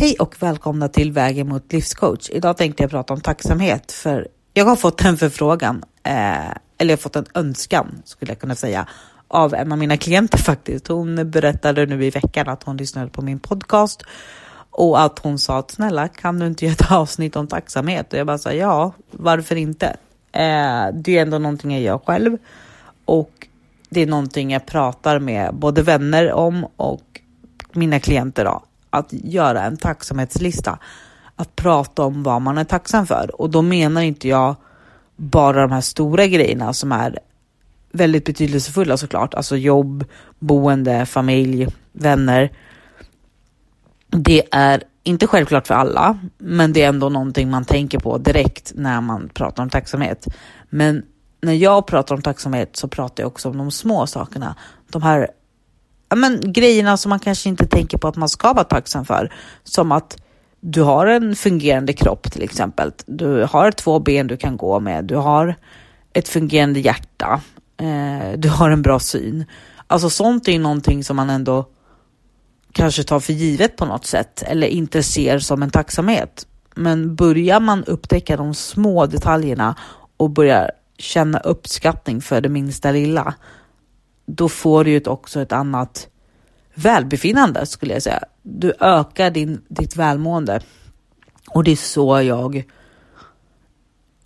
Hej och välkomna till Vägen mot livscoach. Idag tänkte jag prata om tacksamhet för jag har fått en förfrågan, eh, eller jag har fått en önskan skulle jag kunna säga, av en av mina klienter faktiskt. Hon berättade nu i veckan att hon lyssnade på min podcast och att hon sa att snälla kan du inte göra ett avsnitt om tacksamhet? Och jag bara sa ja, varför inte? Eh, det är ändå någonting jag gör själv och det är någonting jag pratar med både vänner om och mina klienter då att göra en tacksamhetslista. Att prata om vad man är tacksam för. Och då menar inte jag bara de här stora grejerna som är väldigt betydelsefulla såklart. Alltså jobb, boende, familj, vänner. Det är inte självklart för alla, men det är ändå någonting man tänker på direkt när man pratar om tacksamhet. Men när jag pratar om tacksamhet så pratar jag också om de små sakerna. De här men, grejerna som man kanske inte tänker på att man ska vara tacksam för. Som att du har en fungerande kropp till exempel. Du har två ben du kan gå med. Du har ett fungerande hjärta. Eh, du har en bra syn. Alltså sånt är ju någonting som man ändå kanske tar för givet på något sätt eller inte ser som en tacksamhet. Men börjar man upptäcka de små detaljerna och börjar känna uppskattning för det minsta lilla, då får du ju också ett annat välbefinnande skulle jag säga. Du ökar din, ditt välmående. Och det är så jag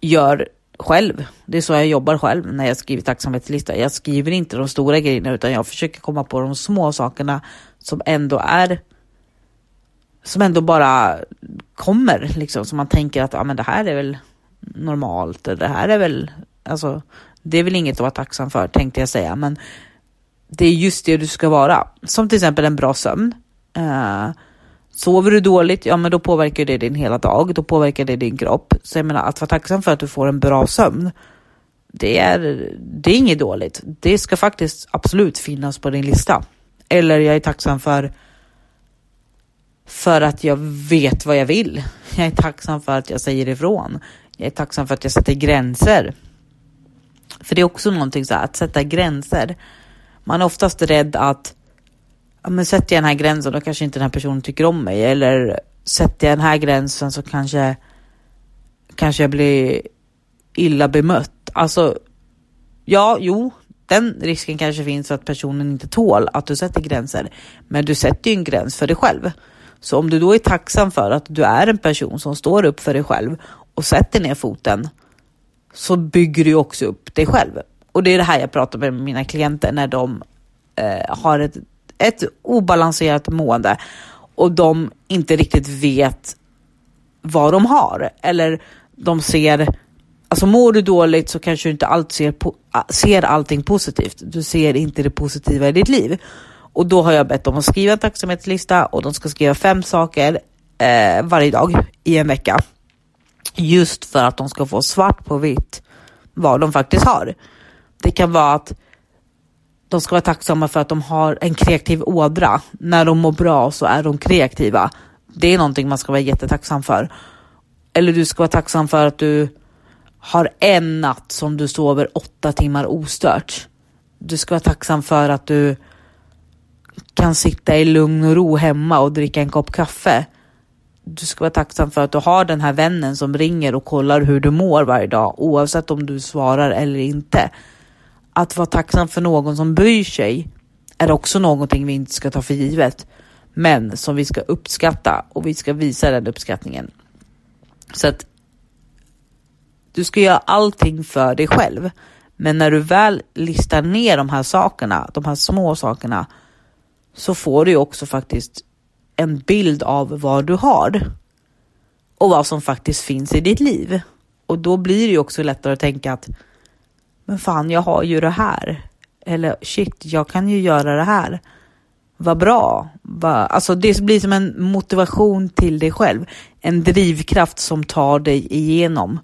gör själv. Det är så jag jobbar själv när jag skriver tacksamhetslista. Jag skriver inte de stora grejerna utan jag försöker komma på de små sakerna som ändå är som ändå bara kommer liksom. Så man tänker att ah, men det här är väl normalt. Det här är väl, alltså, det är väl inget att vara tacksam för tänkte jag säga. Men det är just det du ska vara. Som till exempel en bra sömn. Uh, sover du dåligt, ja men då påverkar det din hela dag. Då påverkar det din kropp. Så jag menar att vara tacksam för att du får en bra sömn. Det är, det är inget dåligt. Det ska faktiskt absolut finnas på din lista. Eller jag är tacksam för för att jag vet vad jag vill. Jag är tacksam för att jag säger ifrån. Jag är tacksam för att jag sätter gränser. För det är också någonting så här, att sätta gränser man är oftast rädd att ja, men sätter jag den här gränsen då kanske inte den här personen tycker om mig eller sätter jag den här gränsen så kanske, kanske jag blir illa bemött. Alltså, ja, jo, den risken kanske finns att personen inte tål att du sätter gränser. Men du sätter ju en gräns för dig själv. Så om du då är tacksam för att du är en person som står upp för dig själv och sätter ner foten så bygger du också upp dig själv och det är det här jag pratar med mina klienter när de eh, har ett, ett obalanserat mående och de inte riktigt vet vad de har. Eller de ser, alltså mår du dåligt så kanske du inte allt ser, ser allting positivt. Du ser inte det positiva i ditt liv. Och då har jag bett dem att skriva en tacksamhetslista och de ska skriva fem saker eh, varje dag i en vecka. Just för att de ska få svart på vitt vad de faktiskt har. Det kan vara att de ska vara tacksamma för att de har en kreativ ådra. När de mår bra så är de kreativa. Det är någonting man ska vara jättetacksam för. Eller du ska vara tacksam för att du har en natt som du sover åtta timmar ostört. Du ska vara tacksam för att du kan sitta i lugn och ro hemma och dricka en kopp kaffe. Du ska vara tacksam för att du har den här vännen som ringer och kollar hur du mår varje dag oavsett om du svarar eller inte att vara tacksam för någon som bryr sig är också någonting vi inte ska ta för givet, men som vi ska uppskatta och vi ska visa den uppskattningen. Så att du ska göra allting för dig själv, men när du väl listar ner de här sakerna, de här små sakerna, så får du också faktiskt en bild av vad du har och vad som faktiskt finns i ditt liv. Och då blir det ju också lättare att tänka att men fan, jag har ju det här. Eller shit, jag kan ju göra det här. Vad bra. Va, alltså det blir som en motivation till dig själv. En drivkraft som tar dig igenom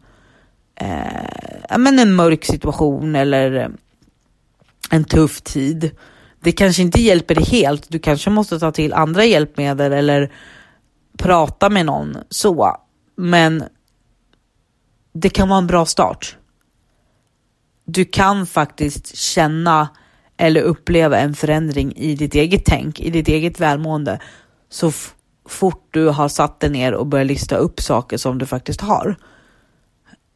eh, men en mörk situation eller eh, en tuff tid. Det kanske inte hjälper dig helt. Du kanske måste ta till andra hjälpmedel eller prata med någon så. Men det kan vara en bra start du kan faktiskt känna eller uppleva en förändring i ditt eget tänk, i ditt eget välmående. Så fort du har satt dig ner och börjat lista upp saker som du faktiskt har.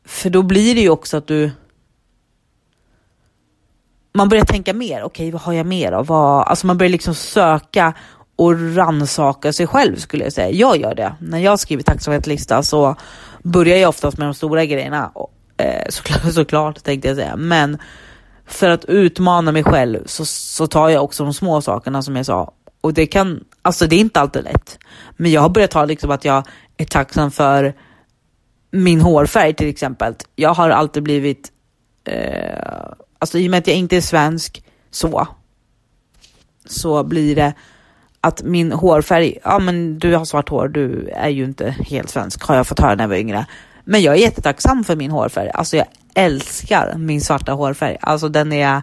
För då blir det ju också att du man börjar tänka mer. Okej, okay, vad har jag mer av? Vad, alltså man börjar liksom söka och ransaka sig själv skulle jag säga. Jag gör det. När jag skriver tacksamhetslista så börjar jag oftast med de stora grejerna. Eh, såklart, såklart tänkte jag säga. Men för att utmana mig själv så, så tar jag också de små sakerna som jag sa. Och det kan, alltså det är inte alltid lätt. Men jag har börjat ta liksom att jag är tacksam för min hårfärg till exempel. Jag har alltid blivit, eh, alltså i och med att jag inte är svensk så, så blir det att min hårfärg, ja men du har svart hår, du är ju inte helt svensk har jag fått höra när jag var yngre. Men jag är jättetacksam för min hårfärg. Alltså jag älskar min svarta hårfärg. Alltså den är...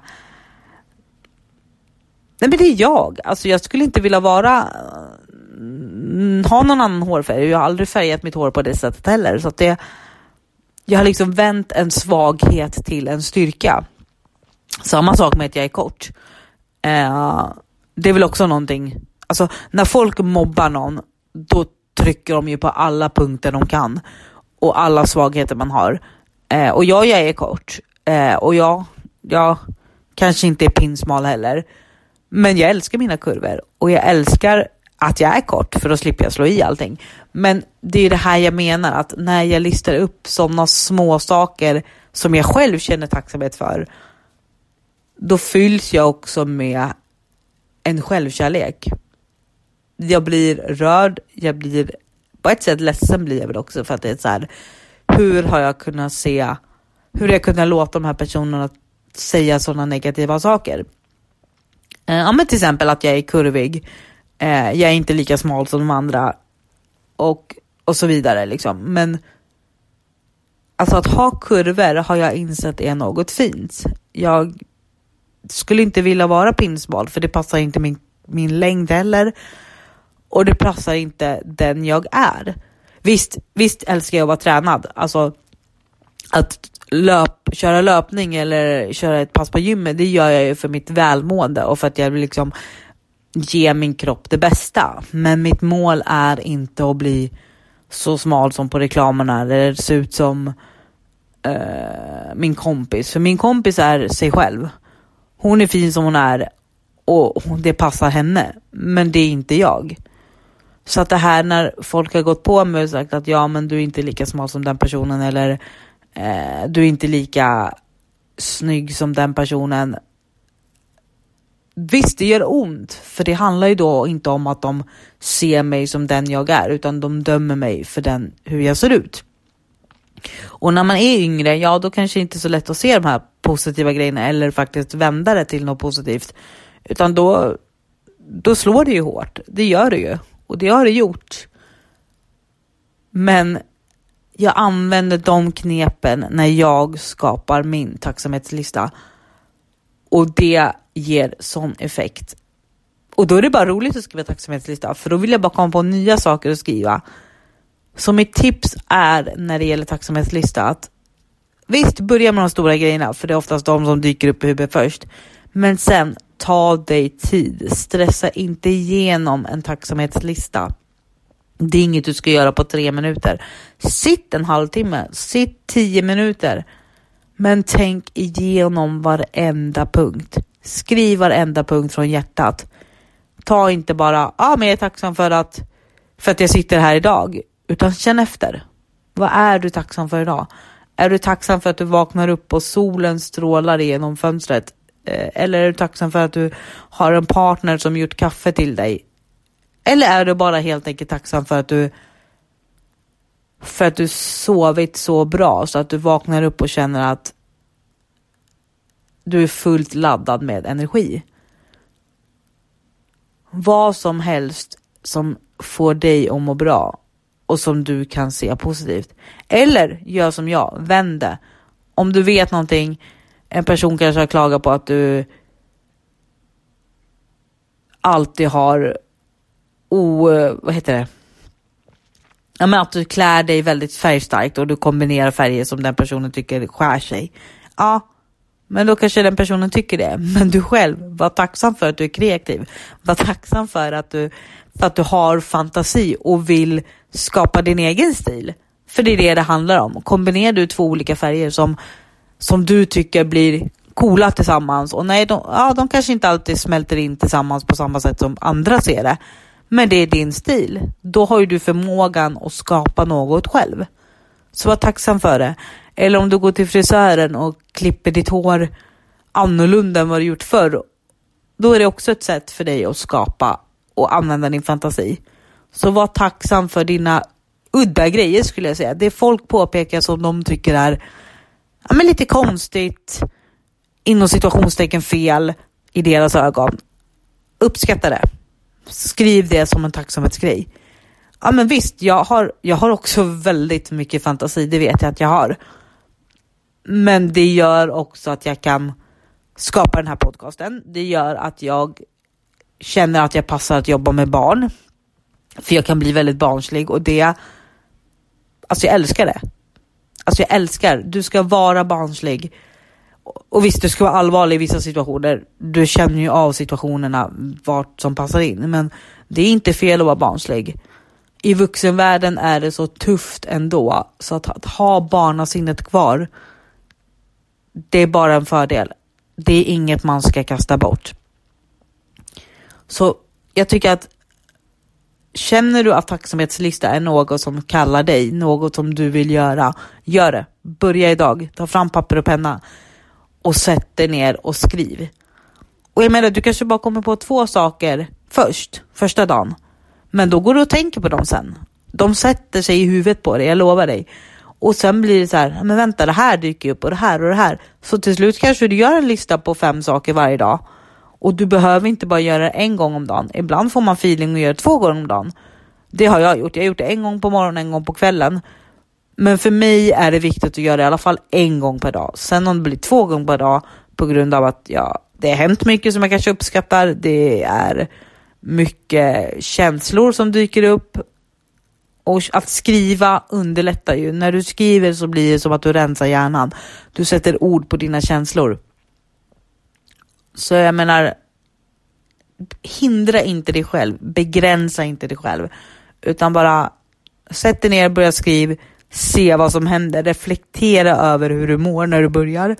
Nej men det är jag. Alltså jag skulle inte vilja vara... Mm, ha någon annan hårfärg. Jag har aldrig färgat mitt hår på det sättet heller. Så att det... Jag har liksom vänt en svaghet till en styrka. Samma sak med att jag är kort. Eh, det är väl också någonting Alltså när folk mobbar någon, då trycker de ju på alla punkter de kan och alla svagheter man har. Eh, och ja, jag är kort eh, och ja, jag kanske inte är pinsmal heller. Men jag älskar mina kurvor och jag älskar att jag är kort för då slipper jag slå i allting. Men det är det här jag menar att när jag listar upp sådana små saker som jag själv känner tacksamhet för, då fylls jag också med en självkärlek jag blir rörd, jag blir på ett sätt ledsen blir jag väl också för att det är så här, hur har jag kunnat se, hur har jag kunnat låta de här personerna säga sådana negativa saker? Eh, ja men till exempel att jag är kurvig, eh, jag är inte lika smal som de andra och, och så vidare liksom. Men alltså att ha kurvor har jag insett är något fint. Jag skulle inte vilja vara pinsmal för det passar inte min, min längd heller och det passar inte den jag är. Visst, visst älskar jag att vara tränad. Alltså att löp, köra löpning eller köra ett pass på gymmet, det gör jag ju för mitt välmående och för att jag vill liksom ge min kropp det bästa. Men mitt mål är inte att bli så smal som på reklamerna eller se ut som uh, min kompis. För min kompis är sig själv. Hon är fin som hon är och det passar henne. Men det är inte jag. Så att det här när folk har gått på mig och sagt att ja men du är inte lika smal som den personen eller eh, du är inte lika snygg som den personen. Visst, det gör ont, för det handlar ju då inte om att de ser mig som den jag är, utan de dömer mig för den, hur jag ser ut. Och när man är yngre, ja då kanske det inte är så lätt att se de här positiva grejerna eller faktiskt vända det till något positivt. Utan då, då slår det ju hårt, det gör det ju. Och det har det gjort. Men jag använder de knepen när jag skapar min tacksamhetslista. Och det ger sån effekt. Och då är det bara roligt att skriva tacksamhetslista, för då vill jag bara komma på nya saker att skriva. Så mitt tips är när det gäller tacksamhetslista att visst, börja med de stora grejerna, för det är oftast de som dyker upp i huvudet först. Men sen ta dig tid. Stressa inte igenom en tacksamhetslista. Det är inget du ska göra på tre minuter. Sitt en halvtimme, sitt tio minuter. Men tänk igenom varenda punkt. Skriv varenda punkt från hjärtat. Ta inte bara, ja ah, men jag är tacksam för att, för att jag sitter här idag. Utan känn efter. Vad är du tacksam för idag? Är du tacksam för att du vaknar upp och solen strålar genom fönstret? Eh, eller är du tacksam för att du har en partner som gjort kaffe till dig? Eller är du bara helt enkelt tacksam för att du för att du sovit så bra så att du vaknar upp och känner att du är fullt laddad med energi. Vad som helst som får dig att må bra och som du kan se positivt. Eller gör som jag, vänd det. Om du vet någonting en person kanske har klagat på att du alltid har o... Vad heter det? Ja, men att du klär dig väldigt färgstarkt och du kombinerar färger som den personen tycker skär sig. Ja, men då kanske den personen tycker det. Men du själv, var tacksam för att du är kreativ. Var tacksam för att du för att du har fantasi och vill skapa din egen stil. För det är det det handlar om. Kombinerar du två olika färger som, som du tycker blir coola tillsammans och nej, de, ja, de kanske inte alltid smälter in tillsammans på samma sätt som andra ser det. Men det är din stil. Då har ju du förmågan att skapa något själv. Så var tacksam för det. Eller om du går till frisören och klipper ditt hår annorlunda än vad du gjort förr. Då är det också ett sätt för dig att skapa och använda din fantasi. Så var tacksam för dina udda grejer skulle jag säga. Det folk påpekar som de tycker är ja, men lite konstigt, inom situationstecken fel i deras ögon. Uppskatta det. Skriv det som en tacksamhetsgrej. Ja men visst, jag har, jag har också väldigt mycket fantasi, det vet jag att jag har. Men det gör också att jag kan skapa den här podcasten. Det gör att jag känner att jag passar att jobba med barn. För jag kan bli väldigt barnslig och det, alltså jag älskar det. Alltså jag älskar, du ska vara barnslig. Och visst, du ska vara allvarlig i vissa situationer. Du känner ju av situationerna vart som passar in. Men det är inte fel att vara barnslig. I vuxenvärlden är det så tufft ändå. Så att, att ha barnasinnet kvar, det är bara en fördel. Det är inget man ska kasta bort. Så jag tycker att Känner du att tacksamhetslista är något som kallar dig, något som du vill göra, gör det. Börja idag, ta fram papper och penna och sätt dig ner och skriv. Och jag menar, du kanske bara kommer på två saker först, första dagen. Men då går du och tänker på dem sen. De sätter sig i huvudet på dig, jag lovar dig. Och sen blir det så här, men vänta, det här dyker upp och det här och det här. Så till slut kanske du gör en lista på fem saker varje dag. Och du behöver inte bara göra det en gång om dagen. Ibland får man feeling och gör det två gånger om dagen. Det har jag gjort. Jag har gjort det en gång på morgonen, en gång på kvällen. Men för mig är det viktigt att göra det i alla fall en gång per dag. Sen om det blir två gånger per dag på grund av att ja, det har hänt mycket som jag kanske uppskattar. Det är mycket känslor som dyker upp. Och att skriva underlättar ju. När du skriver så blir det som att du rensar hjärnan. Du sätter ord på dina känslor. Så jag menar, hindra inte dig själv, begränsa inte dig själv, utan bara sätt dig ner, börja skriva, se vad som händer, reflektera över hur du mår när du börjar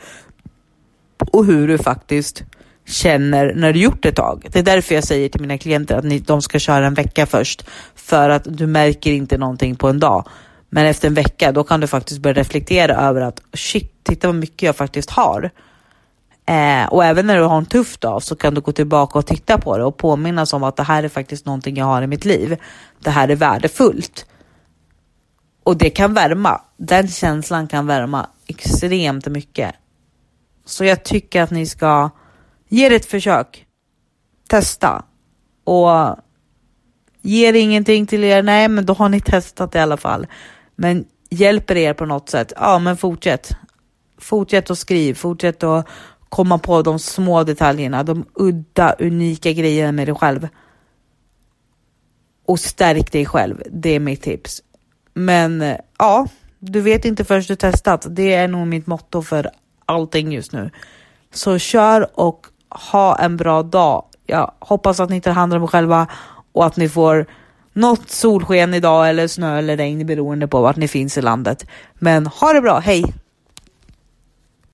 och hur du faktiskt känner när du gjort ett tag. Det är därför jag säger till mina klienter att ni, de ska köra en vecka först för att du märker inte någonting på en dag. Men efter en vecka då kan du faktiskt börja reflektera över att shit, titta vad mycket jag faktiskt har. Eh, och även när du har en tuff dag så kan du gå tillbaka och titta på det och påminnas om att det här är faktiskt någonting jag har i mitt liv. Det här är värdefullt. Och det kan värma. Den känslan kan värma extremt mycket. Så jag tycker att ni ska ge det ett försök. Testa. Och ger ingenting till er, nej men då har ni testat i alla fall. Men hjälper er på något sätt, ja men fortsätt. Fortsätt att skriva, fortsätt att komma på de små detaljerna, de udda, unika grejerna med dig själv. Och stärk dig själv, det är mitt tips. Men eh, ja, du vet inte förrän du testat. Det är nog mitt motto för allting just nu. Så kör och ha en bra dag. Jag hoppas att ni tar hand om er själva och att ni får något solsken idag eller snö eller regn beroende på vart ni finns i landet. Men ha det bra, hej!